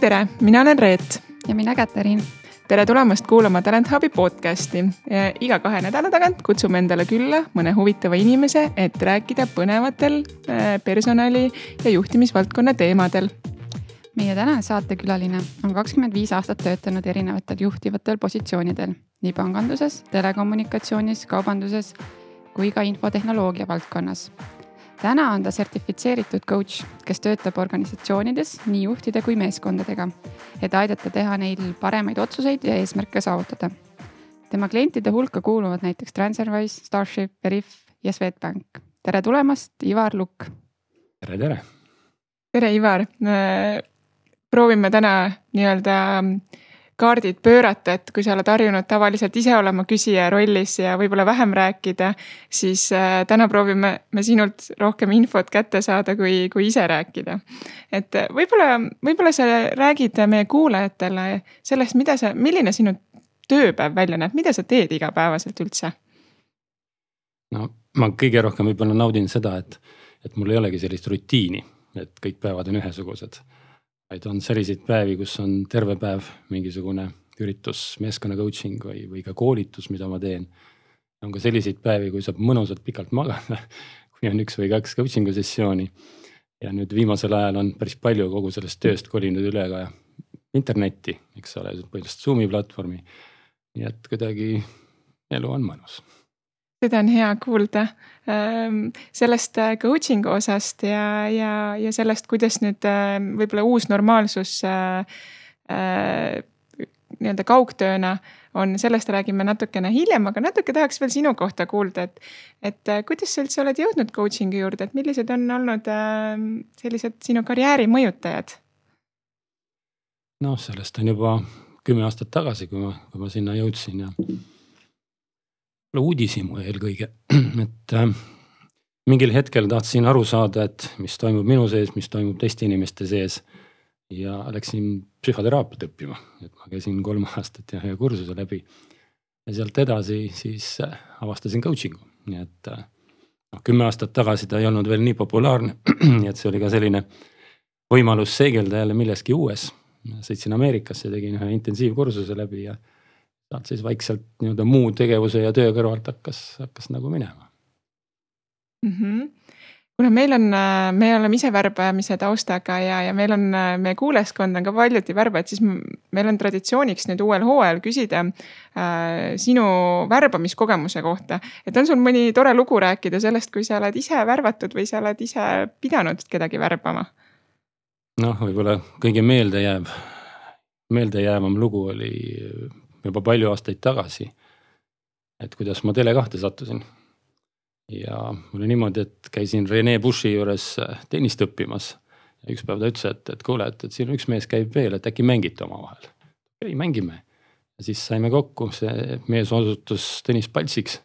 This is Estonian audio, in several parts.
tere, mina olen Reet. ja mina Käterin. tere tulemast kuulama Talent Hubi podcasti. iga kahe nädala tagant kutsume endale külla mõne huvitava inimese, et rääkida põnevatel äh, personali ja juhtimisvaldkonna teemadel. Meie tänane saatekülaline on kakskümmend viis aastat töötanud erinevatel juhtivatel positsioonidel nii panganduses, telekommunikatsioonis, kaubanduses kui ka infotehnoloogia valdkonnas täna on ta sertifitseeritud coach, kes töötab organisatsioonides nii juhtide kui meeskondadega, et aidata teha neil paremaid otsuseid ja eesmärke saavutada. tema klientide hulka kuuluvad näiteks Transferwise, Starship, Veriff ja Swedbank. tere tulemast, Ivar Lukk. tere, tere. tere, Ivar. Proovime täna nii-öelda kaardid pöörata, et kui sa oled harjunud tavaliselt ise olema küsija rollis ja võib-olla vähem rääkida, siis äh, täna proovime me sinult rohkem infot kätte saada, kui, kui ise rääkida. et võib-olla, võib-olla sa räägid meie kuulajatele sellest, mida sa, milline sinu tööpäev välja näeb, mida sa teed igapäevaselt üldse? no ma kõige rohkem võib-olla naudin seda, et, et mul ei olegi sellist rutiini, et kõik päevad on ühesugused vaid on selliseid päevi, kus on terve päev mingisugune üritus, meeskonna coaching või, või ka koolitus, mida ma teen. on ka selliseid päevi, kui saab mõnusalt pikalt magada, kui on üks või kaks coaching'u sessiooni. ja nüüd viimasel ajal on päris palju kogu sellest tööst kolinud üle ka internetti, eks ole, põhiliselt Zoom'i platvormi. nii et kuidagi elu on mõnus seda on hea kuulda ähm, sellest äh, coaching'u osast ja, ja, ja sellest, kuidas nüüd ähm, võib-olla uus normaalsus äh, äh, nii-öelda kaugtööna on, sellest räägime natukene hiljem, aga natuke tahaks veel sinu kohta kuulda, et. et kuidas sa üldse oled jõudnud coaching'i juurde, et millised on olnud ähm, sellised sinu karjääri mõjutajad? noh, sellest on juba kümme aastat tagasi, kui ma, kui ma sinna jõudsin ja uudishimu eelkõige, et äh, mingil hetkel tahtsin aru saada, et mis toimub minu sees, mis toimub teiste inimeste sees. ja läksin psühhoteraapiat õppima, et ma käisin kolm aastat ja ühe kursuse läbi. ja sealt edasi siis äh, avastasin coaching'u, nii et äh, noh, kümme aastat tagasi ta ei olnud veel nii populaarne, nii et see oli ka selline võimalus seegelda jälle milleski uues. sõitsin Ameerikasse, tegin ühe intensiivkursuse läbi ja sealt siis vaikselt nii-öelda muu tegevuse ja töö kõrvalt hakkas, hakkas nagu minema mm. -hmm kuna meil on, me oleme ise värbamise taustaga ja, ja meil on, meie kuulajaskond on ka paljuti värbajad, siis meil on traditsiooniks nüüd uuel hooajal küsida äh, sinu värbamiskogemuse kohta. et on sul mõni tore lugu rääkida sellest, kui sa oled ise värvatud või sa oled ise pidanud kedagi värbama? noh, võib-olla kõige meeldejääv, meeldejäävam lugu oli juba palju aastaid tagasi. et kuidas ma Tele2 sattusin. ja oli niimoodi, et käisin Rene Bushi juures äh, tennist õppimas. ja üks päev ta ütles, et, et kuule, et, et siin üks mees käib veel, et äkki mängite omavahel. okei, mängime. ja siis saime kokku, see mees osutus Tõnis Paltsiks.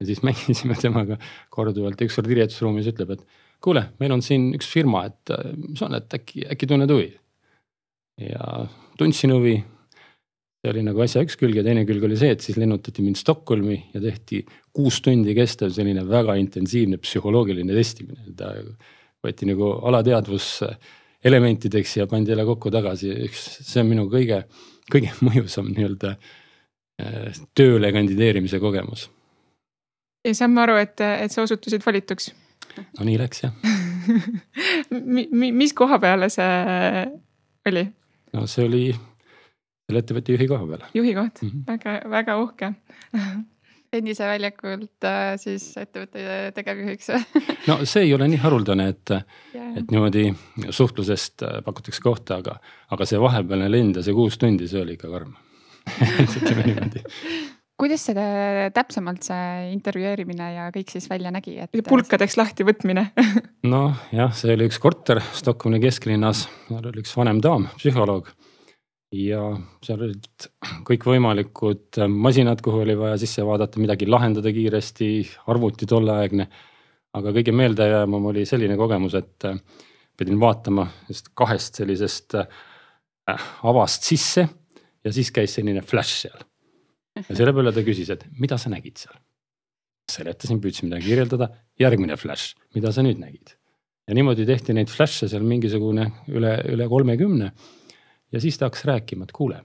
ja siis mängisime temaga korduvalt ükskord riietusruumis ütleb, et kuule, meil on siin üks firma, et äh, mis on, et äkki, äkki tunned huvi? ja tundsin huvi see oli nagu asja üks külg ja teine külg oli see, et siis lennutati mind Stockholmi ja tehti kuus tundi kestev selline väga intensiivne psühholoogiline testimine. ta võeti nagu alateadvus elementideks ja pandi jälle kokku tagasi, üks, see on minu kõige, kõige mõjusam nii-öelda äh, tööle kandideerimise kogemus. ja saan ma aru, et, et sa osutusid valituks? no nii läks jah mis koha peale see oli? no see oli selle ettevõtte juhi koha peale. juhi koht mm, -hmm. väga, väga uhke tenniseväljakult äh, siis ettevõtte tegevjuhiks no see ei ole nii haruldane, et yeah., et niimoodi suhtlusest pakutakse kohta, aga, aga see vahepealne lend ja see kuus tundi, see oli ikka karm ütleme niimoodi kuidas see täpsemalt see intervjueerimine ja kõik siis välja nägi, et? pulkadeks lahti võtmine noh, jah, see oli üks korter Stockholmi kesklinnas, seal oli üks vanem daam, psühholoog ja seal olid kõikvõimalikud masinad, kuhu oli vaja sisse vaadata, midagi lahendada kiiresti, arvuti tolleaegne. aga kõige meeldejäävam oli selline kogemus, et äh, pidin vaatama kahest sellisest äh, avast sisse ja siis käis selline flash seal. ja selle peale ta küsis, et mida sa nägid seal. seletasin, püüdsin midagi kirjeldada, järgmine flash, mida sa nüüd nägid. ja niimoodi tehti neid flash'e seal mingisugune üle, üle kolmekümne. Ja siis ta hakkas rääkima, et kuule,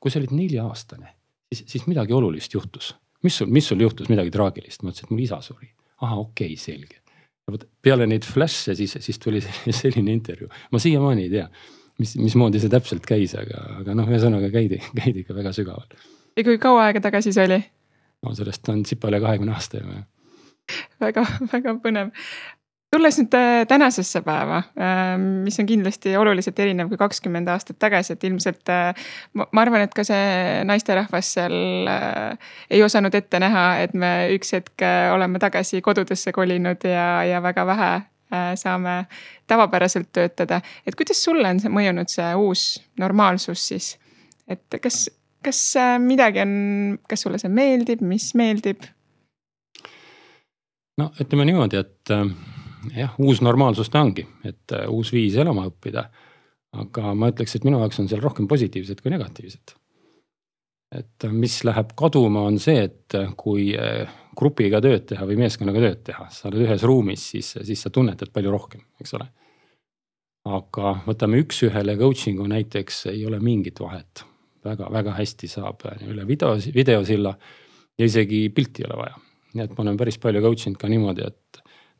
kui sa olid nelja-aastane, siis, siis midagi olulist juhtus. mis sul, mis sul juhtus, midagi traagilist? ma ütlesin, et mul isa suri. ahah, okei okay,, selge. vot peale neid flash'e siis, siis tuli selline intervjuu, ma siiamaani ei tea mis, mismoodi see täpselt käis, aga, aga noh, ühesõnaga käidi, käidi ikka väga sügaval. ja kui kaua aega tagasi see oli? no sellest on tsipa üle kahekümne aasta juba. väga, väga põnev. Tulles nüüd äh, tänasesse päeva, äh, mis on kindlasti oluliselt erinev kui kakskümmend aastat tagasi, et ilmselt äh, ma, arvan, et ka see naisterahvas seal ei osanud ette näha, et me üks hetk oleme tagasi kodudesse kolinud ja, ja väga vähe Äh, saame tavapäraselt töötada. et kuidas sulle on see mõjunud, see uus normaalsus siis? et kas, kas äh, midagi on, kas sulle see meeldib, mis meeldib? no ütleme niimoodi, et äh, jah, uus normaalsus ta ongi, et uus viis elama õppida. aga ma ütleks, et minu jaoks on seal rohkem positiivset kui negatiivset et mis läheb kaduma, on see, et kui eh, grupiga tööd teha või meeskonnaga tööd teha, sa oled ühes ruumis, siis, siis sa tunnetad palju rohkem, eks ole. aga võtame üks-ühele coaching'u näiteks, ei ole mingit vahet väga,. väga-väga hästi saab üle video, videosilla ja isegi pilti ei ole vaja. nii et ma olen päris palju coach inud ka niimoodi, et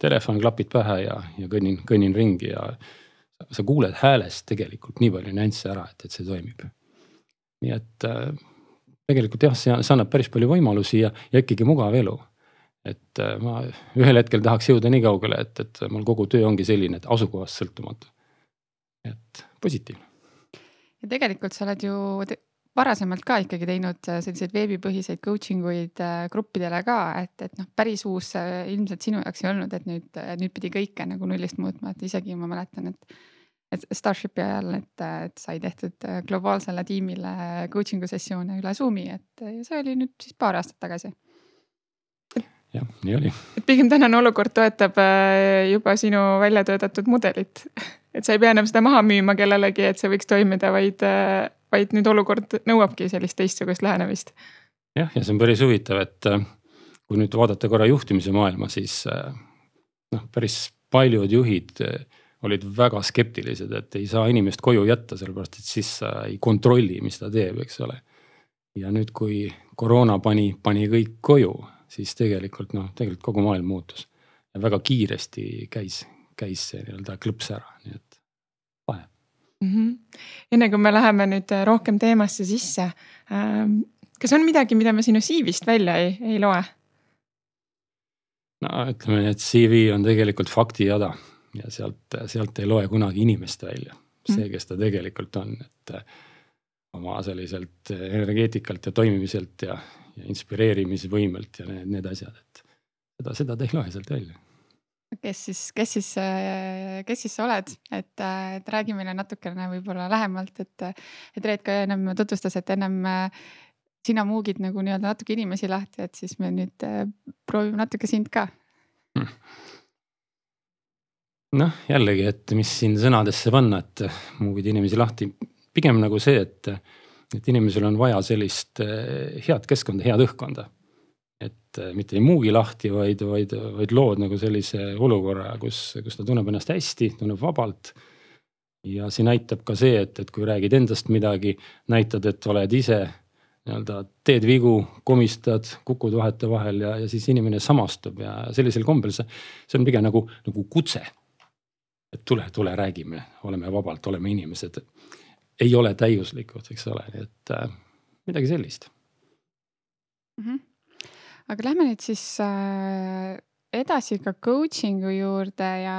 telefon, klapid pähe ja, ja kõnnin, kõnnin ringi ja sa kuuled häälest tegelikult nii palju nüansse ära, et, et see toimib. nii et tegelikult jah, see, see annab päris palju võimalusi ja, ja ikkagi mugav elu. et äh, ma ühel hetkel tahaks jõuda nii kaugele, et, et mul kogu töö ongi selline, et asukohast sõltumatu. et positiivne. ja tegelikult sa oled ju varasemalt ka ikkagi teinud äh, selliseid veebipõhiseid coaching uid äh, gruppidele ka, et, et noh, päris uus ilmselt sinu jaoks ei olnud, et nüüd, nüüd pidi kõike nagu nullist muutma, et isegi ma mäletan, et et Starshipi ajal, et, et sai tehtud äh, globaalsele tiimile coaching'u sessioone üle Zoom'i, et see oli nüüd siis paar aastat tagasi. jah, nii oli. et pigem tänane olukord toetab äh, juba sinu välja töötatud mudelit. et sa ei pea enam seda maha müüma kellelegi, et see võiks toimida, vaid, äh, vaid nüüd olukord nõuabki sellist teistsugust lähenemist. jah, ja see on päris huvitav, et kui nüüd vaadata korra juhtimise maailma, siis noh, päris paljud juhid olid väga skeptilised, et ei saa inimest koju jätta, sellepärast et siis sa ei kontrolli, mis ta teeb, eks ole. ja nüüd, kui koroona pani, pani kõik koju, siis tegelikult noh, tegelikult kogu maailm muutus. ja väga kiiresti käis, käis see nii-öelda klõps ära, nii et mm. -hmm. enne kui me läheme nüüd rohkem teemasse sisse ähm,. kas on midagi, mida me sinu CV-st välja ei, ei loe? no ütleme nii, et CV on tegelikult faktijada ja sealt, sealt ei loe kunagi inimest välja, see, kes ta tegelikult on, et äh, oma selliselt energeetikalt ja toimimiselt ja, ja inspireerimisvõimelt ja need, need asjad, et seda, seda ta ei loe sealt välja kes siis, kes siis, kes siis sa oled, et, et räägi meile natukene võib-olla lähemalt, et, et Reet ka ennem tutvustas, et ennem sina muugid nagu nii-öelda natuke inimesi lahti, et siis me nüüd proovime natuke sind ka. Hmm noh, jällegi, et mis siin sõnadesse panna, et muugid inimesi lahti, pigem nagu see, et, et inimesel on vaja sellist eh, head keskkonda, head õhkkonda. Et eh, mitte ei muugi lahti, vaid, vaid, vaid lood nagu sellise olukorra, kus, kus ta tunneb ennast hästi, tunneb vabalt. ja siin aitab ka see, et, et kui räägid endast midagi, näitad, et oled ise nii-öelda teed vigu, komistad, kukud vahetevahel ja, ja siis inimene samastub ja sellisel kombel see, see on pigem nagu, nagu kutse et tule, tule räägime, oleme vabalt, oleme inimesed. ei ole täiuslikud, eks ole, nii et äh, midagi sellist mm. -hmm. Aga lähme nüüd siis äh, edasi ka coaching'u juurde ja,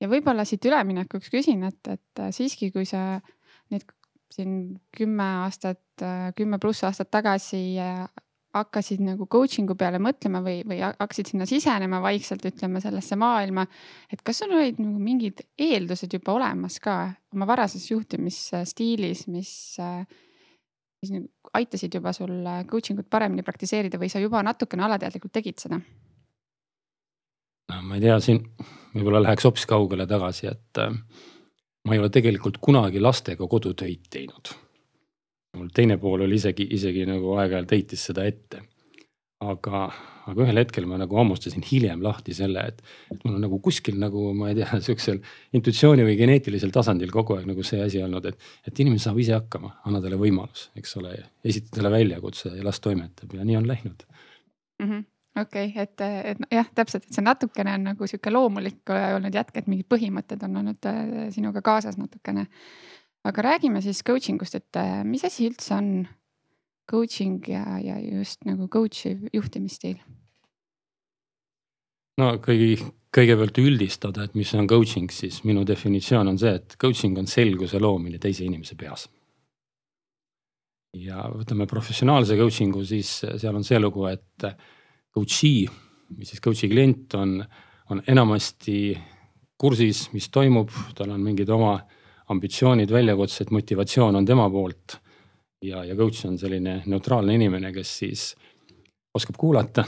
ja võib-olla siit üleminekuks küsin, et, et äh, siiski, kui sa nüüd siin kümme aastat, äh, kümme pluss aastat tagasi äh, hakkasid nagu coaching'u peale mõtlema või, või hakkasid sinna sisenema vaikselt, ütleme sellesse maailma. et kas sul olid nagu mingid eeldused juba olemas ka oma varases juhtimisstiilis, mis, mis nüüd aitasid juba sul coaching ut paremini praktiseerida või sa juba natukene alateadlikult tegid seda? ma ei tea, siin võib-olla läheks hoopis kaugele tagasi, et äh, ma ei ole tegelikult kunagi lastega kodutöid teinud mul teine pool oli isegi, isegi nagu aeg-ajalt heitis seda ette. aga, aga ühel hetkel ma nagu hammustasin hiljem lahti selle, et, et mul on nagu kuskil nagu ma ei tea, sihukesel intuitsiooni või geneetilisel tasandil kogu aeg nagu see asi olnud, et, et inimene saab ise hakkama, anna talle võimalus, eks ole, esita talle väljakutse ja las toimetab ja nii on läinud mm. -hmm okei okay,, et, et jah, täpselt, et see natukene on nagu sihuke loomulik olnud jätk, et mingid põhimõtted on olnud äh, sinuga kaasas natukene. aga räägime siis coaching ust, et äh, mis asi üldse on coaching ja, ja just nagu coach'i juhtimisstiil? No kõigi, kõigepealt üldistada, et mis on coaching, siis minu definitsioon on see, et coaching on selguse loomine teise inimese peas. ja võtame professionaalse coaching'u, siis seal on see lugu, et coach'i või siis coach'i klient on, on enamasti kursis, mis toimub, tal on mingid oma ambitsioonid, väljakutsed, motivatsioon on tema poolt. ja, ja coach on selline neutraalne inimene, kes siis oskab kuulata,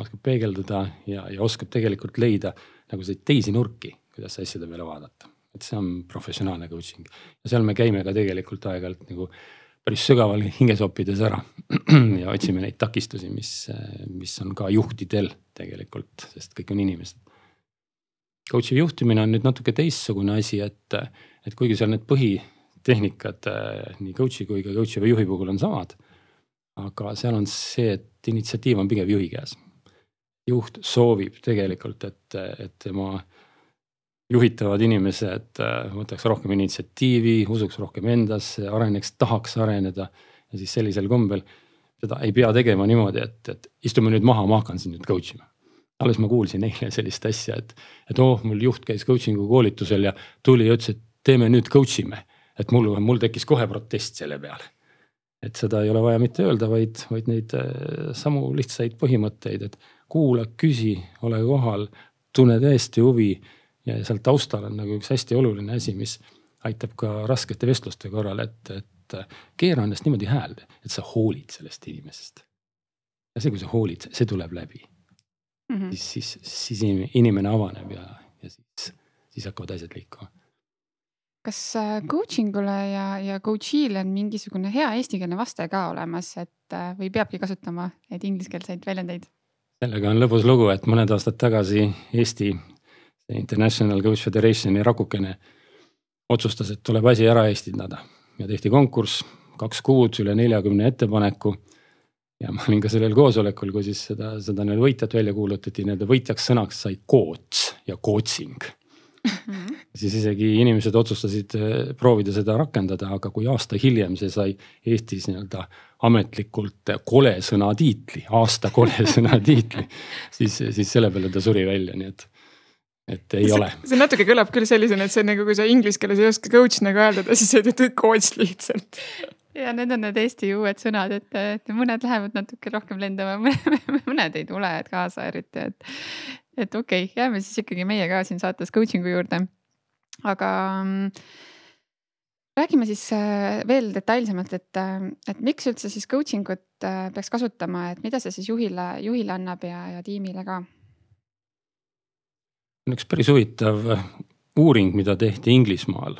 oskab peegelduda ja, ja oskab tegelikult leida nagu neid teisi nurki, kuidas asjade peale vaadata. et see on professionaalne coaching ja seal me käime ka tegelikult aeg-ajalt nagu päris sügaval hinges oppides ära ja otsime neid takistusi, mis, mis on ka juhtidel tegelikult, sest kõik on inimesed. Coach'i juhtimine on nüüd natuke teistsugune asi, et, et kuigi seal need põhitehnikad nii coach'i kui ka coach'i või juhi puhul on samad. aga seal on see, et initsiatiiv on pigem juhi käes. Juht soovib tegelikult, et, et tema juhitavad inimesed äh, võtaks rohkem initsiatiivi, usuks rohkem endasse, areneks, tahaks areneda. ja siis sellisel kombel seda ei pea tegema niimoodi, et, et istume nüüd maha, ma hakkan sind nüüd coach ima. alles ma kuulsin eile sellist asja, et, et oh, mul juht käis coaching'u koolitusel ja tuli ja ütles, et teeme nüüd coach ime. et mul, mul tekkis kohe protest selle peale. et seda ei ole vaja mitte öelda, vaid, vaid neid äh, samu lihtsaid põhimõtteid, et kuula, küsi, ole kohal, tunne tõesti huvi ja seal taustal on nagu üks hästi oluline asi, mis aitab ka raskete vestluste korral, et, et keera ennast niimoodi häälde, et sa hoolid sellest inimesest. ja see, kui sa hoolid, see tuleb läbi mm. -hmm. siis, siis, siis inimene avaneb ja, ja siis, siis hakkavad asjad liikuma. kas äh, coaching ule ja, ja coach'ile on mingisugune hea eestikeelne vaste ka olemas, et äh, või peabki kasutama neid ingliskeelseid väljendeid? Sellega on lõbus lugu, et mõned aastad tagasi Eesti International Coach Federationi rakukene otsustas, et tuleb asi ära eestindada ja tehti konkurss, kaks kuud, üle neljakümne ettepaneku. ja ma olin ka sellel koosolekul, kui siis seda, seda nii-öelda võitjat välja kuulutati, nii-öelda võitjaks sõnaks sai coach ja coaching mm. -hmm. siis isegi inimesed otsustasid eh, proovida seda rakendada, aga kui aasta hiljem see sai Eestis nii-öelda ametlikult kole sõna tiitli, aasta kole sõna tiitli, siis, siis selle peale ta suri välja, nii et et ei see, ole. see natuke kõlab küll sellisena, et see on nagu, kui sa inglise keeles ei oska coach nagu hääldada, siis sa ütled coach lihtsalt. ja need on need Eesti uued sõnad, et, et mõned lähevad natuke rohkem lendama, mõned ei tule kaasa eriti, et. et okei okay,, jääme siis ikkagi meie ka siin saates coaching'u juurde. aga mm, räägime siis äh, veel detailsemalt, et, äh, et miks üldse siis coaching ut äh, peaks kasutama, et mida see siis juhile, juhile annab ja, ja tiimile ka on üks päris huvitav uuring, mida tehti Inglismaal.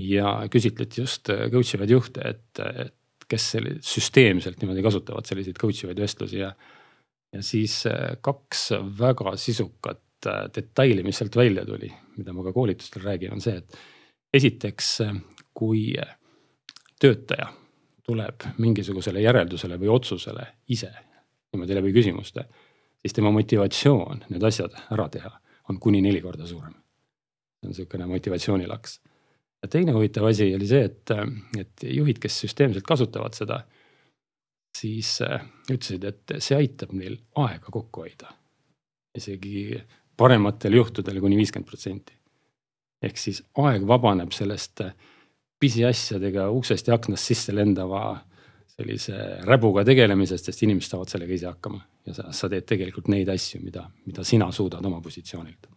ja küsitleti just coach ivaid juhte, et, et kes süsteemselt niimoodi kasutavad selliseid coach ivaid vestlusi ja. ja siis kaks väga sisukat detaili, mis sealt välja tuli, mida ma ka koolitustel räägin, on see, et esiteks, kui töötaja tuleb mingisugusele järeldusele või otsusele ise niimoodi läbi küsimuste, siis tema motivatsioon need asjad ära teha on kuni neli korda suurem. see on niisugune motivatsioonilaks. ja teine huvitav asi oli see, et, et juhid, kes süsteemselt kasutavad seda, siis ütlesid, et see aitab neil aega kokku hoida. isegi parematel juhtudel kuni viiskümmend protsenti. Ehk siis aeg vabaneb sellest äh, pisiasjadega uksest ja aknast sisse lendava sellise räbuga tegelemisest, sest inimesed saavad sellega ise hakkama ja sa, sa teed tegelikult neid asju, mida, mida sina suudad oma positsioonilt.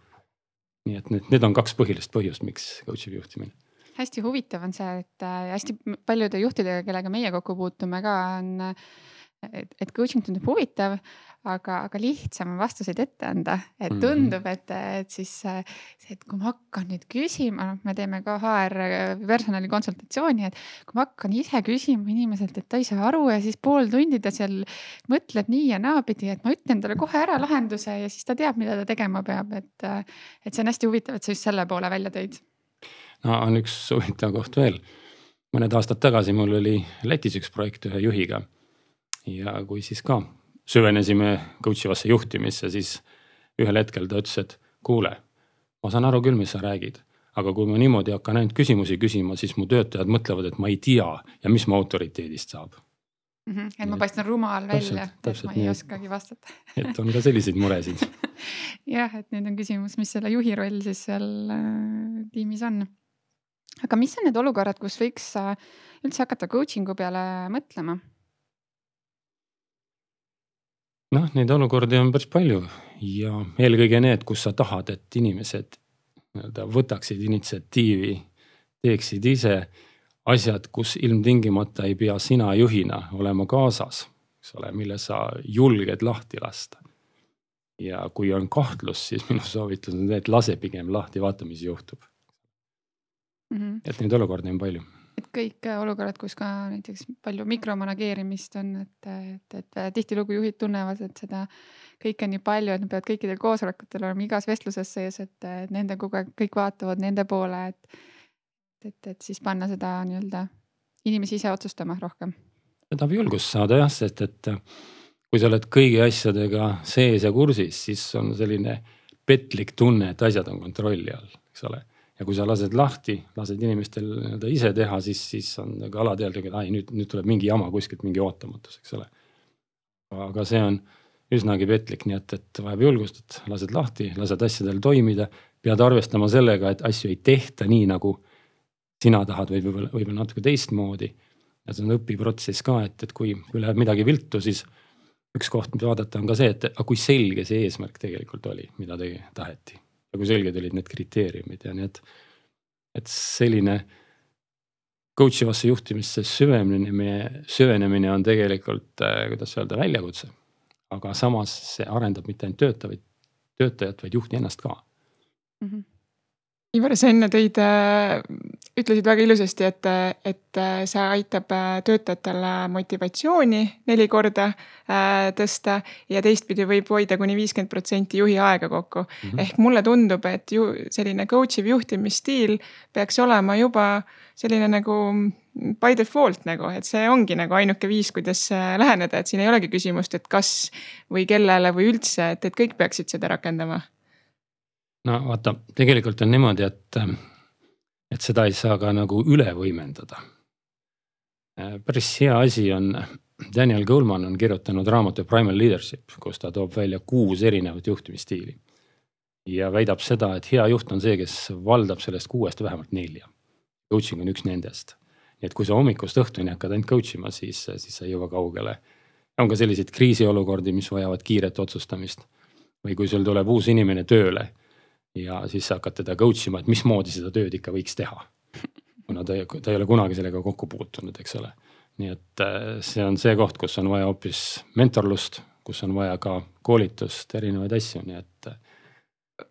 nii et need, need on kaks põhilist põhjust, miks coach'i juhtimine. hästi huvitav on see, et äh, hästi paljude juhtidega, kellega meie kokku puutume ka on et, et coaching tundub huvitav, aga, aga lihtsam on vastuseid ette anda, et Mhm. tundub, et, et siis see, et kui ma hakkan nüüd küsima, noh, me teeme ka HR personali konsultatsiooni, et kui ma hakkan ise küsima inimeselt, et ta ei saa aru ja siis pool tundi ta seal mõtleb nii ja naapidi, et ma ütlen talle kohe ära lahenduse ja siis ta teab, mida ta tegema peab, et, et see on hästi huvitav, et sa just selle poole välja tõid. no on üks huvitav koht veel. mõned aastad tagasi mul oli Lätis üks projekt ühe juhiga. ja kui siis ka süvenesime coach ivasse juhtimisse, siis ühel hetkel ta ütles, et kuule, ma saan aru küll, mis sa räägid, aga kui ma niimoodi hakkan ainult küsimusi küsima, siis mu töötajad mõtlevad, et ma ei tea ja mis mu autoriteedist saab. Mm -hmm. et ma paistan rumal välja, et ma ei nii. oskagi vastata et on ka selliseid muresid. jah, et nüüd on küsimus, mis selle juhi roll siis seal äh, tiimis on. aga mis on need olukorrad, kus võiks äh, üldse hakata coaching'u peale mõtlema? Noh, neid olukordi on päris palju ja eelkõige need, kus sa tahad, et inimesed nii-öelda võtaksid initsiatiivi, teeksid ise asjad, kus ilmtingimata ei pea sina juhina olema kaasas, eks ole, mille sa julged lahti lasta. ja kui on kahtlus, siis minu soovitus on see, et lase pigem lahti, vaata, mis juhtub. Mm -hmm. et neid olukordi on palju. Et kõik äh, olukorrad, kus ka näiteks palju mikromanageerimist on, et, et, et äh, tihtilugu juhid tunnevad, et seda kõike on nii palju, et nad peavad kõikidel koosolekutel olema igas vestluses sees, et, nende kogu aeg kõik vaatavad nende poole, et, et, et siis panna seda nii-öelda inimesi ise otsustama rohkem. ta tahab julgust saada jah, sest et äh, kui sa oled kõigi asjadega sees ja kursis, siis on selline petlik tunne, et asjad on kontrolli all, eks ole. Ja kui sa lased lahti, lased inimestel nii-öelda ise teha, siis, siis on nagu alateadlik, et ai nüüd, nüüd tuleb mingi jama kuskilt, mingi ootamatus, eks ole. aga see on üsnagi petlik, nii et, et vajab julgust, et lased lahti, lased asjadel toimida. pead arvestama sellega, et asju ei tehta nii, nagu sina tahad või võib-olla, võib-olla natuke teistmoodi ja see on õpiprotsess ka, et, et kui, kui läheb midagi viltu, siis üks koht, mida vaadata, on ka see, et aga kui selge see eesmärk tegelikult oli, mida tegi, taheti. Kui selged olid need kriteeriumid ja need, et selline coach ivasse juhtimisse süvenemine, süvenemine on tegelikult, äh, kuidas öelda, väljakutse. aga samas see arendab mitte ainult töötajaid, töötajat, vaid juhti ennast ka Mm -hmm. Ivar, sa enne tõid, ütlesid väga ilusasti, et, et see aitab töötajatele motivatsiooni neli korda äh, tõsta ja teistpidi võib hoida kuni viiskümmend protsenti juhi aega kokku mm. -hmm. ehk mulle tundub, et ju selline coach iv juhtimisstiil peaks olema juba selline nagu by default nagu, et see ongi nagu ainuke viis, kuidas läheneda, et siin ei olegi küsimust, et kas või kellele või üldse, et, et kõik peaksid seda rakendama no vaata, tegelikult on niimoodi, et, et seda ei saa ka nagu üle võimendada. päris hea asi on, Daniel Goleman on kirjutanud raamatu Primal Leadership, kus ta toob välja kuus erinevat juhtimisstiili. ja väidab seda, et hea juht on see, kes valdab sellest kuuest vähemalt nelja. Coaching on üks nendest. nii et kui sa hommikust õhtuni hakkad ainult coach ima, siis, siis sa ei jõua kaugele. on ka selliseid kriisiolukordi, mis vajavad kiiret otsustamist. või kui sul tuleb uus inimene tööle ja siis sa hakkad teda coach ima, et mismoodi seda tööd ikka võiks teha. kuna ta, ta ei ole kunagi sellega kokku puutunud, eks ole. nii et äh, see on see koht, kus on vaja hoopis mentorlust, kus on vaja ka koolitust, erinevaid asju, nii et.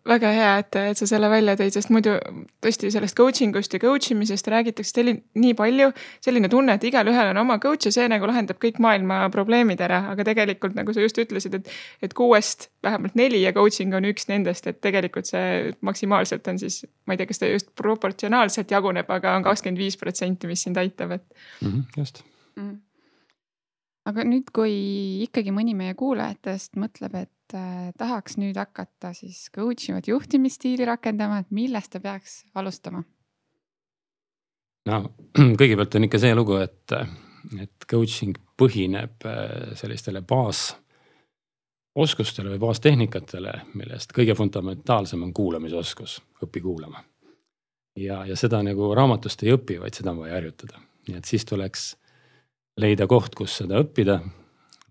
Väga hea, et, et sa selle välja tõid, sest muidu tõesti sellest coaching ust ja coach imisest räägitakse selline, nii palju. selline tunne, et igalühel on oma coach ja see nagu lahendab kõik maailma probleemid ära, aga tegelikult nagu sa just ütlesid, et. et kuuest vähemalt neli ja coaching on üks nendest, et tegelikult see maksimaalselt on siis, ma ei tea, kas ta just proportsionaalselt jaguneb, aga on kakskümmend viis protsenti, mis sind aitab, et mm. -hmm, just mm.. Aga nüüd, kui ikkagi mõni meie kuulajatest mõtleb, et äh, tahaks nüüd hakata siis coach ivat juhtimisstiili rakendama, et millest ta peaks alustama? no kõigepealt on ikka see lugu, et, et coaching põhineb äh, sellistele baas oskustele või baastehnikatele, millest kõige fundamentaalsem on kuulamisoskus, õpi kuulama. ja, ja seda nagu raamatust ei õpi, vaid seda on vaja harjutada, nii et siis tuleks leida koht, kus seda õppida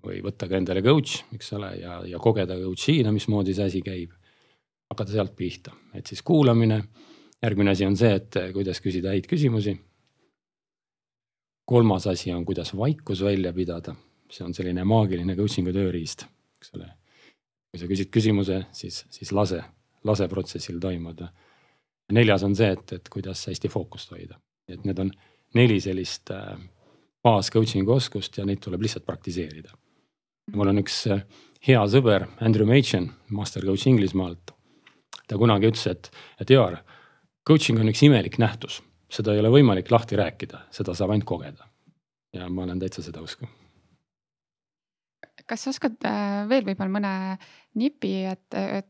või võtta ka endale coach, eks ole, ja, ja kogeda coach'ina, mismoodi see asi käib. hakata sealt pihta, et siis kuulamine. järgmine asi on see, et kuidas küsida häid küsimusi. kolmas asi on, kuidas vaikus välja pidada, see on selline maagiline coaching'u tööriist, eks ole. kui sa küsid küsimuse, siis, siis lase, lase protsessil toimuda. neljas on see, et, et kuidas hästi fookust hoida, et need on neli sellist äh, baas coaching'u oskust ja neid tuleb lihtsalt praktiseerida. mul on üks äh, hea sõber, Andrew Machen, master coach Inglismaalt. ta kunagi ütles, et, et Jaar, coaching on üks imelik nähtus, seda ei ole võimalik lahti rääkida, seda saab ainult kogeda. ja ma olen täitsa seda usku. kas sa oskad äh, veel võib-olla mõne nipi, et, et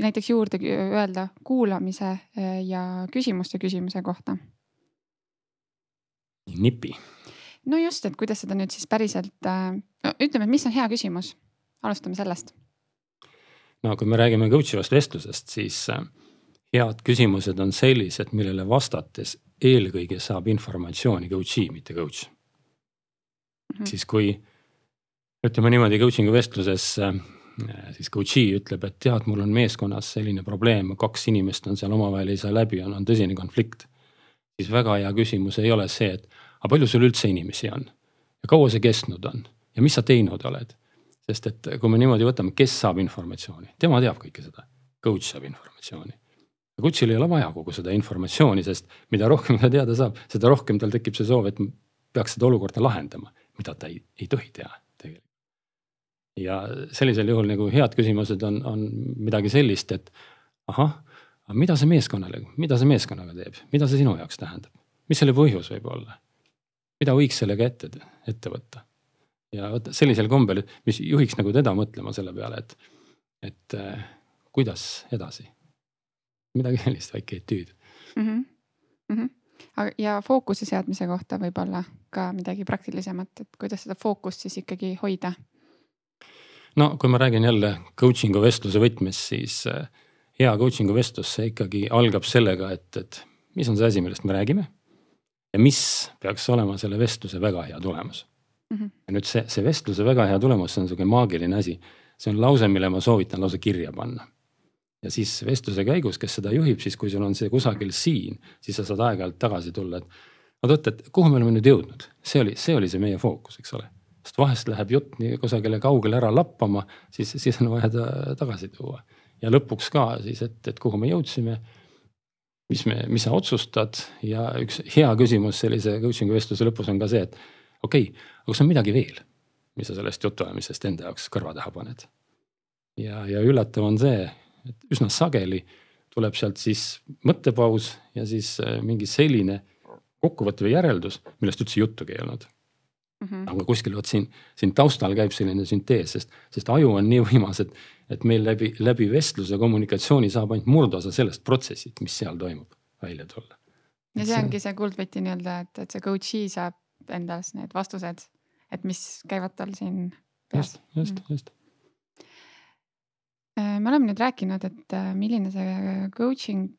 näiteks juurde öelda kuulamise äh, ja küsimuste küsimise kohta? nipi no just, et kuidas seda nüüd siis päriselt äh,, ütleme, et mis on hea küsimus, alustame sellest. no kui me räägime coach ivast vestlusest, siis äh, head küsimused on sellised, millele vastates eelkõige saab informatsiooni coach'i, mitte coach mm. -hmm. siis kui ütleme niimoodi coaching'u vestluses äh, siis coach'i ütleb, et tead, mul on meeskonnas selline probleem, kaks inimest on seal omavahel ei saa läbi, on, on tõsine konflikt. siis väga hea küsimus ei ole see, et aga palju sul üldse inimesi on? Ja kaua see kestnud on? Ja mis sa teinud oled? sest et kui me niimoodi võtame, kes saab informatsiooni, tema teab kõike seda, coach saab informatsiooni. Coach'il ei ole vaja kogu seda informatsiooni, sest mida rohkem ta teada saab, seda rohkem tal tekib see soov, et peaks seda olukorda lahendama, mida ta ei, ei tohi teha tegelikult. ja sellisel juhul nagu head küsimused on, on midagi sellist, et ahah, mida see meeskonnale, mida see meeskonnaga teeb, mida see sinu jaoks tähendab, mis selle põhjus võib olla mida võiks sellega ette, ette võtta. ja vot sellisel kombel, mis juhiks nagu teda mõtlema selle peale, et, et äh, kuidas edasi. midagi sellist, väike etüüd mm. -hmm. Mm -hmm. ja fookuse seadmise kohta võib-olla ka midagi praktilisemat, et kuidas seda fookust siis ikkagi hoida? no kui ma räägin jälle coaching'u vestluse võtmes, siis äh, hea coaching'u vestlus, see ikkagi algab sellega, et, et mis on see asi, millest me räägime ja mis peaks olema selle vestluse väga hea tulemus mm. -hmm. ja nüüd see, see vestluse väga hea tulemus, see on sihuke maagiline asi. see on lause, mille ma soovitan lausa kirja panna. ja siis vestluse käigus, kes seda juhib, siis kui sul on see kusagil siin, siis sa saad aeg-ajalt tagasi tulla, et oot, oot, et kuhu me oleme nüüd jõudnud, see oli, see oli see meie fookus, eks ole. sest vahest läheb jutt nii kusagile kaugele ära lappama, siis, siis on vaja ta tagasi tuua. ja lõpuks ka siis, et, et kuhu me jõudsime mis me, mis sa otsustad ja üks hea küsimus sellise coaching'u vestluse lõpus on ka see, et okei okay,, aga kas on midagi veel, mis sa sellest jutuajamisest enda jaoks kõrva taha paned. ja, ja üllatav on see, et üsna sageli tuleb sealt siis mõttepaus ja siis äh, mingi selline kokkuvõte või järeldus, millest üldse juttugi ei olnud mm. -hmm. aga kuskil vot siin, siin taustal käib selline süntees, sest, sest aju on nii võimas, et, et meil läbi, läbi vestluse kommunikatsiooni saab ainult murdosa sellest protsessist, mis seal toimub, välja tulla. ja see ongi see kuldvõti nii-öelda, et, et see coach'i saab endas need vastused, et mis käivad tal siin peas. just, just mm, just äh, me oleme nüüd rääkinud, et äh, milline see coaching,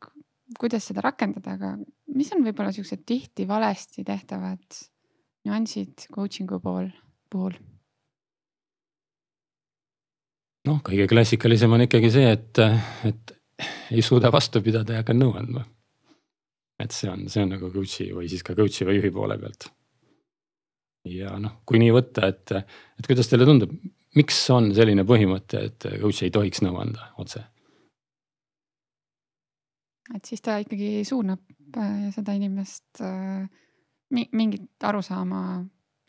kuidas seda rakendada, aga mis on võib-olla siuksed tihti valesti tehtavad nüansid coaching'u pool, puhul? Noh, kõige klassikalisem on ikkagi see, et, et ei suuda vastu pidada ja hakkan nõu andma. et see on, see on nagu coach'i või siis ka coach'i või juhi poole pealt. ja noh, kui nii võtta, et, et kuidas teile tundub, miks on selline põhimõte, et coach ei tohiks nõu anda otse? et siis ta ikkagi suunab äh, seda inimest äh, mingit arusaama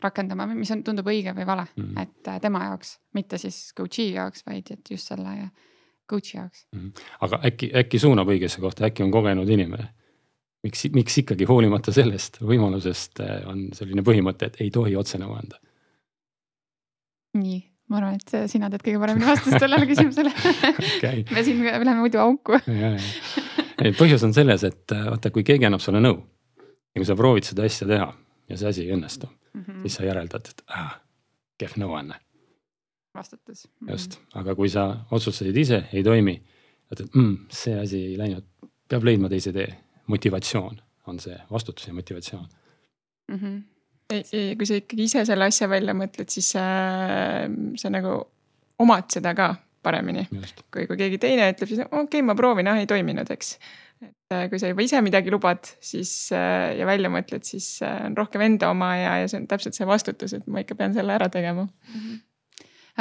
rakendama, mis on, tundub õige või vale mm, -hmm. et äh, tema jaoks, mitte siis coach'i jaoks, vaid et just selle coach'i jaoks mm. -hmm. aga äkki, äkki suunab õigesse kohta, äkki on kogenud inimene? miks, miks ikkagi hoolimata sellest võimalusest äh, on selline põhimõte, et ei tohi otse nõu anda? nii, ma arvan, et sina tead kõige paremini vastust sellele küsimusele okay. me siin läheme muidu auku põhjus on selles, et äh, vaata, kui keegi annab sulle nõu ja kui sa proovid seda asja teha ja see asi ei õnnestu mm, -hmm. siis sa järeldad, et ah, kehv nõuanne. vastutus mm. -hmm. just, aga kui sa otsustasid ise, ei toimi, ütled mm,, see asi ei läinud, peab leidma teise tee. motivatsioon on see, vastutus ja motivatsioon mm. -hmm kui sa ikkagi ise selle asja välja mõtled, siis sa, sa nagu omad seda ka paremini. kui, kui keegi teine ütleb, siis okei okay,, ma proovin, ah ei toiminud, eks et äh, kui sa juba ise midagi lubad, siis äh, ja välja mõtled, siis äh, on rohkem enda oma ja, ja see on täpselt see vastutus, et ma ikka pean selle ära tegema mm. -hmm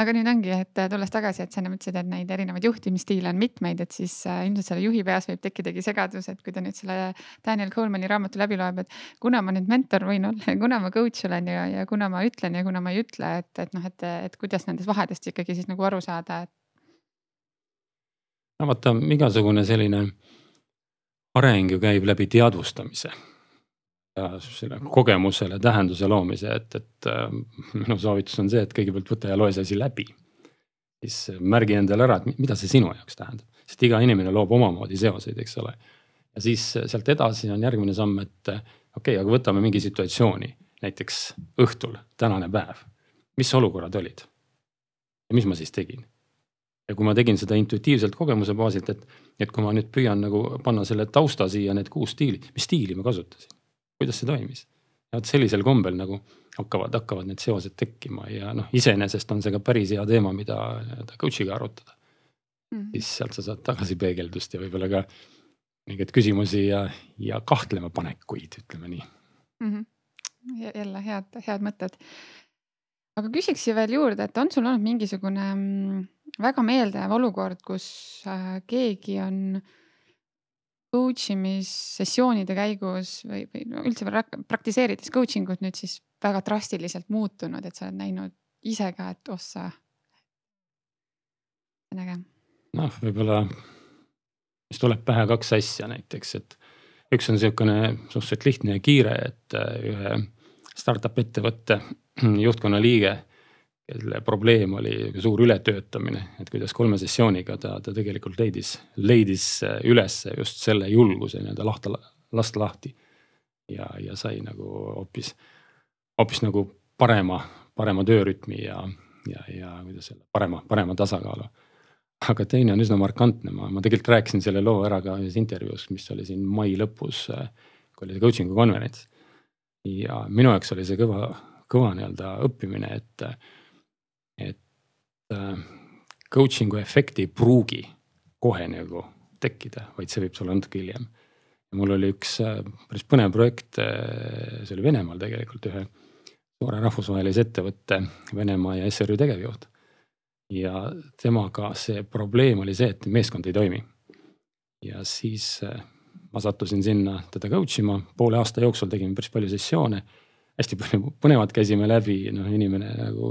aga nüüd ongi, et tulles tagasi, et sa enne ütlesid, et neid erinevaid juhtimisstiile on mitmeid, et siis ilmselt selle juhi peas võib tekkidagi segadus, et kui ta nüüd selle Daniel Colemani raamatu läbi loeb, et kuna ma nüüd mentor võin olla ja kuna ma coach olen ja, ja kuna ma ütlen ja kuna ma ei ütle, et, et noh, et, et kuidas nendest vahedest ikkagi siis nagu aru saada, et. no vaata, igasugune selline areng ju käib läbi teadvustamise selle kogemusele tähenduse loomise, et, et äh, minu soovitus on see, et kõigepealt võta ja loe see asi läbi. siis märgi endale ära, et mida see sinu jaoks tähendab, sest iga inimene loob omamoodi seoseid, eks ole. ja siis sealt edasi on järgmine samm, et okei okay,, aga võtame mingi situatsiooni, näiteks õhtul, tänane päev. mis olukorrad olid? ja mis ma siis tegin? Ja kui ma tegin seda intuitiivselt kogemuse baasilt, et, et kui ma nüüd püüan nagu panna selle tausta siia, need kuus stiili, mis stiili ma kasutasin, kuidas see toimis? vot sellisel kombel nagu hakkavad, hakkavad need seosed tekkima ja noh, iseenesest on see ka päris hea teema, mida nii-öelda coach'iga arutada mm. -hmm. siis sealt sa saad tagasipeegeldust ja võib-olla ka mingeid küsimusi ja, ja kahlemapanekuid, ütleme nii mm. -hmm. jälle head, head mõtted. Aga küsiks siia veel juurde, et on sul olnud mingisugune mm, väga meeldejääv olukord, kus äh, keegi on coach imissessioonide käigus või, või üldse praktiseerides coaching ut nüüd siis väga drastiliselt muutunud, et sa oled näinud ise ka, et ossa. on äge. noh, võib-olla, mis tuleb pähe kaks asja näiteks, et üks on niisugune suhteliselt lihtne ja kiire, et äh, ühe startup ettevõtte juhtkonna liige kelle probleem oli suur ületöötamine, et kuidas kolme sessiooniga ta, ta tegelikult leidis, leidis üles just selle julguse nii-öelda lahta, lasta lahti. ja, ja sai nagu hoopis, hoopis nagu parema, parema töörütmi ja, ja, ja kuidas öelda, parema, parema tasakaalu. aga teine on üsna markantne, ma, ma tegelikult rääkisin selle loo ära ka ühes intervjuus, mis oli siin mai lõpus, kui oli coaching'u konverents. ja minu jaoks oli see kõva, kõva nii-öelda õppimine, et et äh, coaching'u efekti ei pruugi kohe nagu tekkida, vaid see võib tulla natuke hiljem. mul oli üks äh, päris põnev projekt, äh, see oli Venemaal tegelikult ühe suure rahvusvahelise ettevõtte Venemaa ja SRÜ tegevjuht. ja temaga see probleem oli see, et meeskond ei toimi. ja siis ma sattusin sinna teda coach ima, poole aasta jooksul tegime päris palju sessioone hästi palju põnevat käisime läbi, noh inimene nagu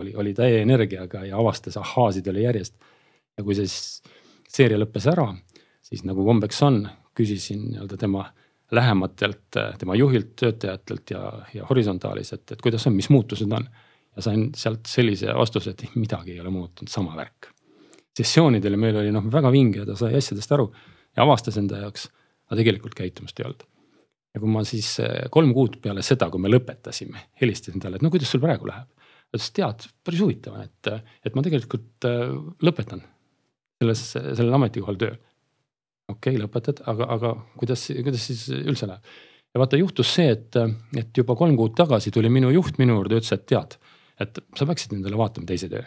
oli, oli täie energiaga ja avastas ahhaasid oli järjest. ja kui see siis seeria lõppes ära, siis nagu kombeks on, küsisin nii-öelda tema lähematelt, tema juhilt, töötajatelt ja, ja horisontaalis, et, et kuidas on, mis muutused on. ja sain sealt sellise vastuse, et midagi ei ole muutunud, sama värk. sessioonidel meil oli noh väga vinge, ta sai asjadest aru ja avastas enda jaoks, aga tegelikult käitumist ei olnud ja kui ma siis eh, kolm kuud peale seda, kui me lõpetasime, helistasin talle, et no kuidas sul praegu läheb. ta ütles, tead, päris huvitav et, et ma tegelikult eh, lõpetan selles, sellel ametikohal töö. okei okay,, lõpetad, aga, aga kuidas, kuidas siis üldse läheb? ja vaata, juhtus see, et, et juba kolm kuud tagasi tuli minu juht minu juurde, ütles, et tead, et sa peaksid endale vaatama teise töö.